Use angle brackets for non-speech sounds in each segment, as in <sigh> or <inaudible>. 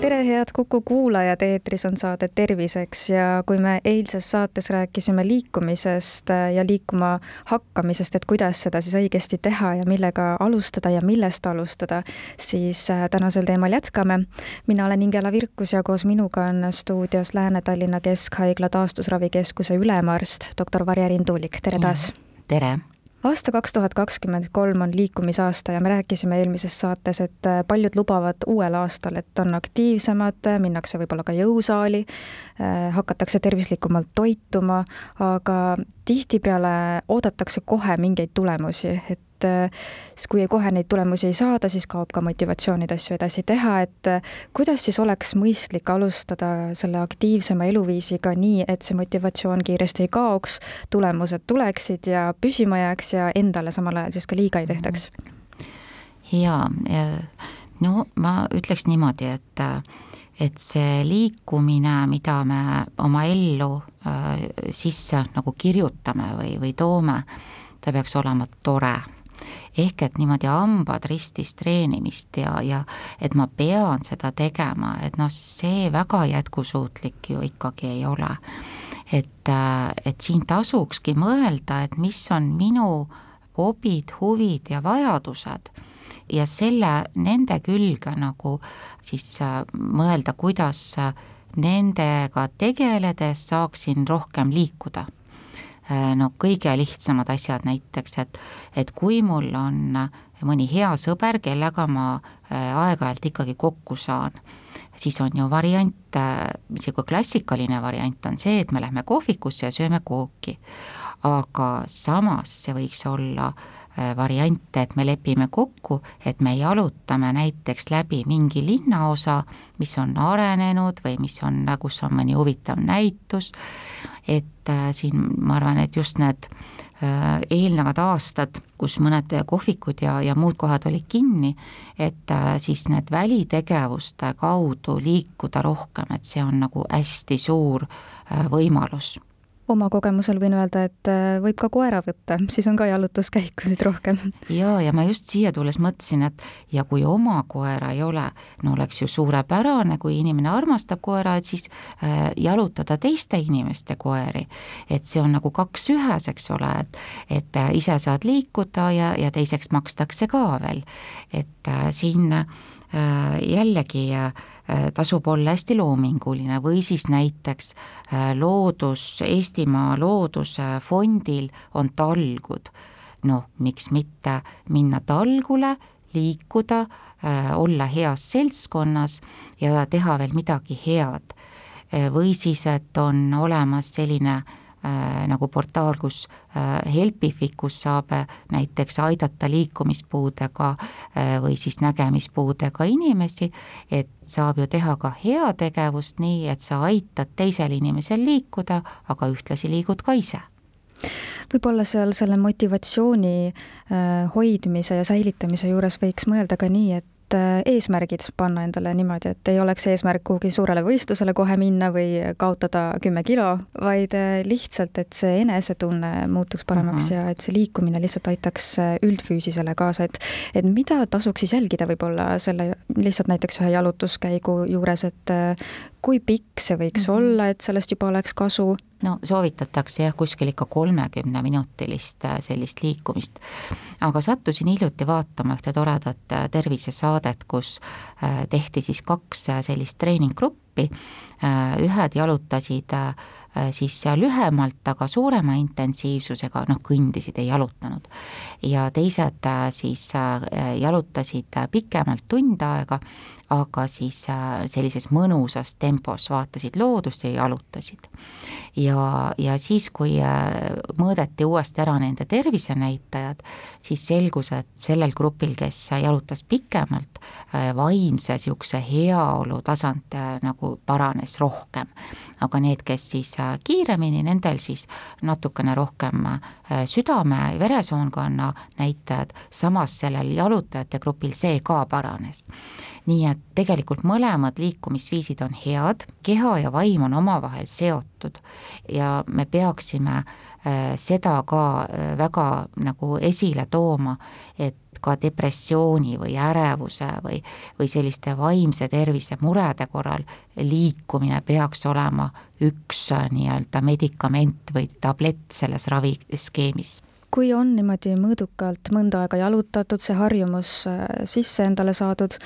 tere, head Kuku kuulajad, eetris on saade Terviseks ja kui me eilses saates rääkisime liikumisest ja liikuma hakkamisest, et kuidas seda siis õigesti teha ja millega alustada ja millest alustada, siis äh, tänasel teemal jätkame. mina olen Ingela Virkus ja koos minuga on stuudios Lääne-Tallinna Keskhaigla taastusravikeskuse ülemarst, doktor Varje Rindulik, tere taas! tere! Aasta kaks tuhat kakskümmend kolm on liikumisaasta ja me rääkisime eelmises saates, et äh, paljud lubavad uuel aastal, et on aktiivsemad, minnakse võib-olla ka jõusaali, äh, hakatakse tervislikumalt toituma, aga tihtipeale oodatakse kohe mingeid tulemusi, et et siis kui kohe neid tulemusi ei saada, siis kaob ka motivatsioon neid asju edasi teha, et kuidas siis oleks mõistlik alustada selle aktiivsema eluviisiga nii, et see motivatsioon kiiresti ei kaoks, tulemused tuleksid ja püsima jääks ja endale samal ajal siis ka liiga ei tehtaks? jaa, no ma ütleks niimoodi, et et see liikumine, mida me oma ellu äh, sisse nagu kirjutame või, või toome, ta peaks olema tore ehk et niimoodi hambad ristis treenimist ja, ja et ma pean seda tegema, et noh, see väga jätkusuutlik ju ikkagi ei ole. et, et siin tasukski mõelda, et mis on minu hobid, huvid ja vajadused ja selle, nende külge nagu siis äh, mõelda, kuidas nendega tegeledes saaksin rohkem liikuda Äh, no kõige lihtsamad asjad näiteks, et, et kui mul on mõni hea sõber, kellega ma äh, aeg-ajalt ikkagi kokku saan, siis on ju variant, niisugune äh, klassikaline variant on see, et me lähme kohvikusse ja sööme kooki. aga samas see võiks olla äh, Äh, variante, et me lepime kokku, et me jalutame näiteks läbi mingi linnaosa, mis on arenenud või mis on, kus on mõni huvitav näitus, et äh, siin ma arvan, et just need äh, eelnevad aastad, kus mõned kohvikud ja, ja muud kohad olid kinni, et siis need välitegevuste kaudu liikuda rohkem, et see on nagu hästi suur võimalus oma kogemusel võin öelda, et äh, võib ka koera võtta, siis on ka jalutuskäikusid rohkem. jaa, ja ma just siia tulles mõtlesin, et ja kui oma koera ei ole, no oleks ju suurepärane, kui inimene armastab koera, et siis äh, jalutada teiste inimeste koeri. et see on nagu kaks ühes, eks ole, et, et äh, ise saad liikuda ja, ja teiseks makstakse ka veel. et äh, siin jällegi äh, Äh, tasub olla hästi loominguline või siis näiteks äh, loodus, Eestimaa Loodusfondil on talgud. noh, miks mitte minna talgule, liikuda, äh, olla heas seltskonnas ja teha veel midagi head. või siis, et on olemas selline äh, Äh, nagu portaal, kus äh, Helpific, kus saab äh, näiteks aidata liikumispuudega või siis nägemispuudega inimesi, et saab ju teha ka heategevust nii, et sa aitad teisel inimesel liikuda, aga ühtlasi liigud ka ise. Võib-olla seal selle motivatsiooni hoidmise ja säilitamise juures võiks mõelda ka nii, et et äh, eesmärgid panna endale niimoodi, et ei oleks eesmärk kuhugi suurele võistlusele kohe minna või kaotada kümme kilo, vaid äh, lihtsalt, et see enesetunne muutuks paremaks uh -huh. ja et see liikumine lihtsalt aitaks äh, üldfüüsisele kaasa, et et mida tasuks siis jälgida võib-olla selle lihtsalt näiteks ühe jalutuskäigu juures, et kui pikk see võiks mm -hmm. olla, et sellest juba oleks kasu? no soovitatakse jah, kuskil ikka kolmekümneminutilist äh, sellist liikumist. aga sattusin hiljuti vaatama ühte toredat äh, tervisesaadet, kus äh, tehti siis kaks sellist treeninggruppi, ühed jalutasid siis lühemalt, aga suurema intensiivsusega, noh, kõndisid, ei jalutanud. ja teised siis jalutasid pikemalt tund aega aga siis äh, sellises mõnusas tempos vaatasid loodust ja jalutasid. ja, ja siis, kui äh, mõõdeti uuesti ära nende tervisenäitajad, siis selgus, et sellel grupil, kes jalutas pikemalt, äh, vaimse niisuguse heaolu tasand nagu nagu paranes rohkem. aga need, kes siis kiiremini, nendel siis natukene rohkem südame-veresoonkonna näitajad, samas sellel jalutajate grupil see ka paranes nii et tegelikult mõlemad liikumisviisid on head, keha ja vaim on omavahel seotud ja me peaksime äh, seda ka äh, väga nagu esile tooma, et ka depressiooni või ärevuse või, või selliste vaimse tervise murede korral liikumine peaks olema üks äh, nii-öelda medikament või tablett selles raviskeemis. Kui on niimoodi mõõdukalt mõnda aega jalutatud, see harjumus sisse endale saadud,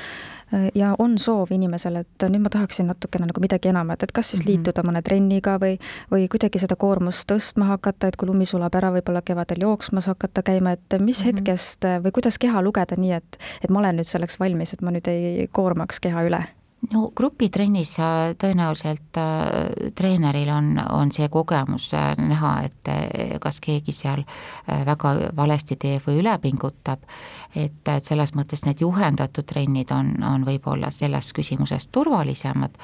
ja on soov inimesel, et nüüd ma tahaksin natukene nagu midagi enamat, et kas siis mhm. liituda mõne trenniga või, või kuidagi seda koormust tõstma hakata, et kui lumi sulab ära, võib-olla kevadel jooksmas hakata käima, et mis -hmm. hetkest või kuidas keha lugeda nii, et, et ma olen nüüd selleks valmis, et ma nüüd ei koormaks keha üle no grupitrennis tõenäoliselt äh, treeneril on, on see kogemus äh, näha, et äh, kas keegi seal väga valesti teeb või üle pingutab, et, et selles mõttes need juhendatud trennid on, on võib-olla selles küsimuses turvalisemad,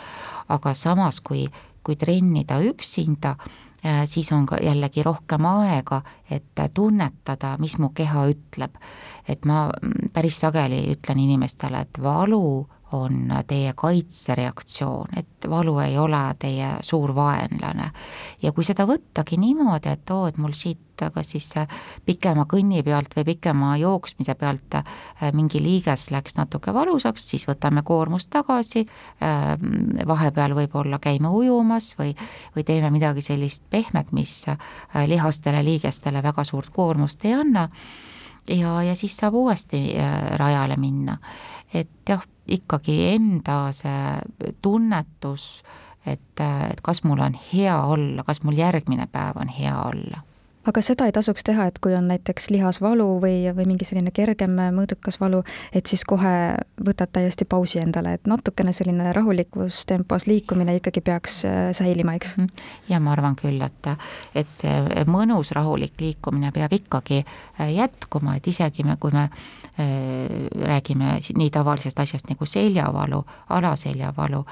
aga samas, kui, kui trennida üksinda, siis on ka jällegi rohkem aega, et tunnetada, mis mu keha ütleb. et ma mm, päris sageli ütlen inimestele, et valu on teie kaitsereaktsioon, et valu ei ole teie suur vaenlane. ja kui seda võttagi niimoodi, et oo, et mul siit kas siis pikema kõnni pealt või pikema jooksmise pealt äh, mingi liiges läks natuke valusaks, siis võtame koormust tagasi, ähm, vahepeal võib-olla käime ujumas või, või teeme midagi sellist pehmet, mis äh, lihastele, liigestele väga suurt koormust ei anna ja, ja siis saab uuesti äh, rajale minna. et jah, ikkagi enda see tunnetus, et, et kas mul on hea olla, kas mul järgmine päev on hea olla aga seda ei tasuks teha, et kui on näiteks lihasvalu või, või mingi selline kergem mõõdukas valu, et siis kohe võtad täiesti pausi endale, et natukene selline rahulikus tempos liikumine ikkagi peaks äh, säilima, eks? Mhm. ja ma arvan küll, et, et see mõnus rahulik liikumine peab ikkagi äh, jätkuma, et isegi me, kui me äh, räägime nii tavalisest asjast nagu seljavalu, alaseljavalu,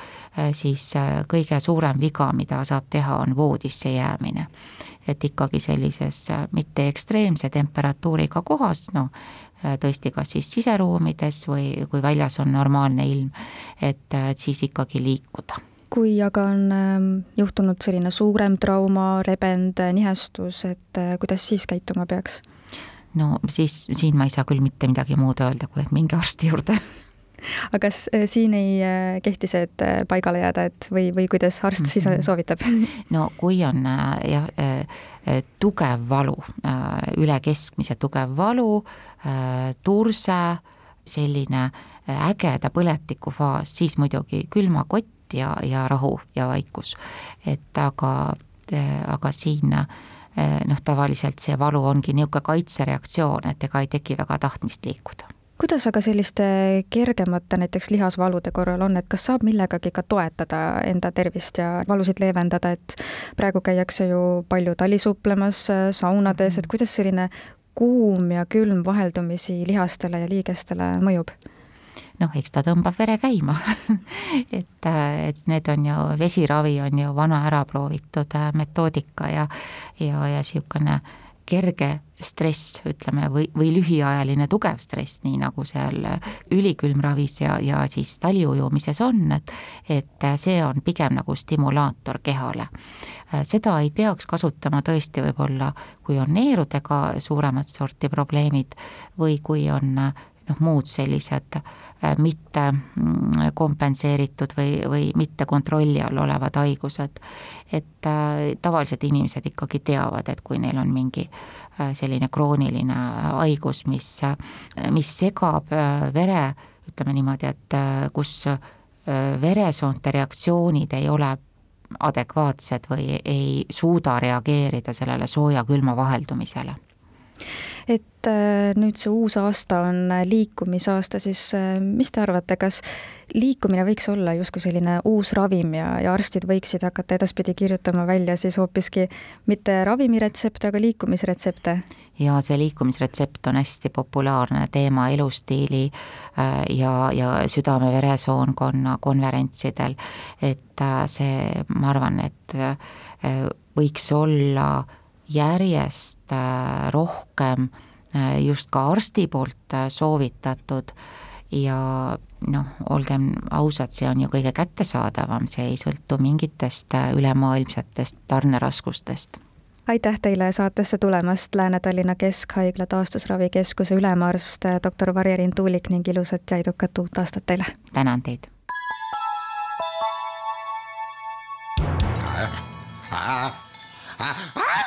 siis kõige suurem viga, mida saab teha, on voodisse jäämine et ikkagi sellises äh, mitte ekstreemse temperatuuriga kohas, noh, äh, tõesti, kas siis siseruumides või kui väljas on normaalne ilm, et, äh, et siis ikkagi liikuda kui aga on ähm, juhtunud selline suurem trauma, rebend, nihestus, et kuidas siis käituma peaks? no siis, siin ma ei saa küll mitte midagi muud öelda, kui et minge arsti juurde <laughs> aga kas äh, siin ei äh, kehti see, et äh, paigale jääda, et või, või kuidas arst siis mhm. soovitab? <laughs> no kui on jah, tugev valu, üle keskmise tugev valu, turse, selline ägeda põletikufaas, siis muidugi külmakott ja, ja rahu ja vaikus. et aga, aga siin noh, tavaliselt see valu ongi niisugune kaitsereaktsioon, et ega ei teki väga tahtmist liikuda kuidas aga selliste kergemate näiteks lihasvalude korral on, et kas saab millegagi ka toetada enda tervist ja valusid leevendada, et praegu käiakse ju palju talisuplemas, saunades, et kuidas selline kuum ja külm vaheldumisi lihastele ja liigestele mõjub? noh, eks ta tõmbab vere käima <laughs> et, et need on ju, vesiravi on ju vana ära proovitud metoodika ja, ja, ja niisugune kerge stress, ütleme, või, või lühiajaline tugev stress, nii nagu seal ülikülmravis ja, ja siis taliujumises on, et et see on pigem nagu stimulaator kehale. seda ei peaks kasutama tõesti võib-olla, kui on neerudega suuremat sorti probleemid või kui on noh, muud sellised äh, mitte mm, kompenseeritud või, või mitte kontrolli all olevad haigused. et äh, tavaliselt inimesed ikkagi teavad, et kui neil on mingi äh, selline krooniline haigus, mis, mis segab vere, ütleme niimoodi, et kus veresoonte reaktsioonid ei ole adekvaatsed või ei suuda reageerida sellele sooja-külma vaheldumisele et äh, nüüd see uus aasta on liikumisaasta, siis äh, mis te arvate, kas liikumine võiks olla justkui selline uus ravim ja, ja arstid võiksid hakata edaspidi kirjutama välja siis hoopiski mitte ravimiretsepte, aga liikumisretsepte? ja see liikumisretsept on hästi populaarne teema elustiili äh, ja, ja südame-veresoonkonna konverentsidel, et see, ma arvan, et võiks olla järjest äh, rohkem äh, just ka arsti poolt äh, soovitatud ja noh, olgem ausad, see on ju kõige kättesaadavam, see ei sõltu mingitest ülemaailmsetest tarneraskustest aitäh teile saatesse tulemast, Lääne-Tallinna Keskhaigla taastusravikeskuse ülemarst doktor Varjerin Tuulik ning ilusat ja edukat uut aastat teile! tänan teid!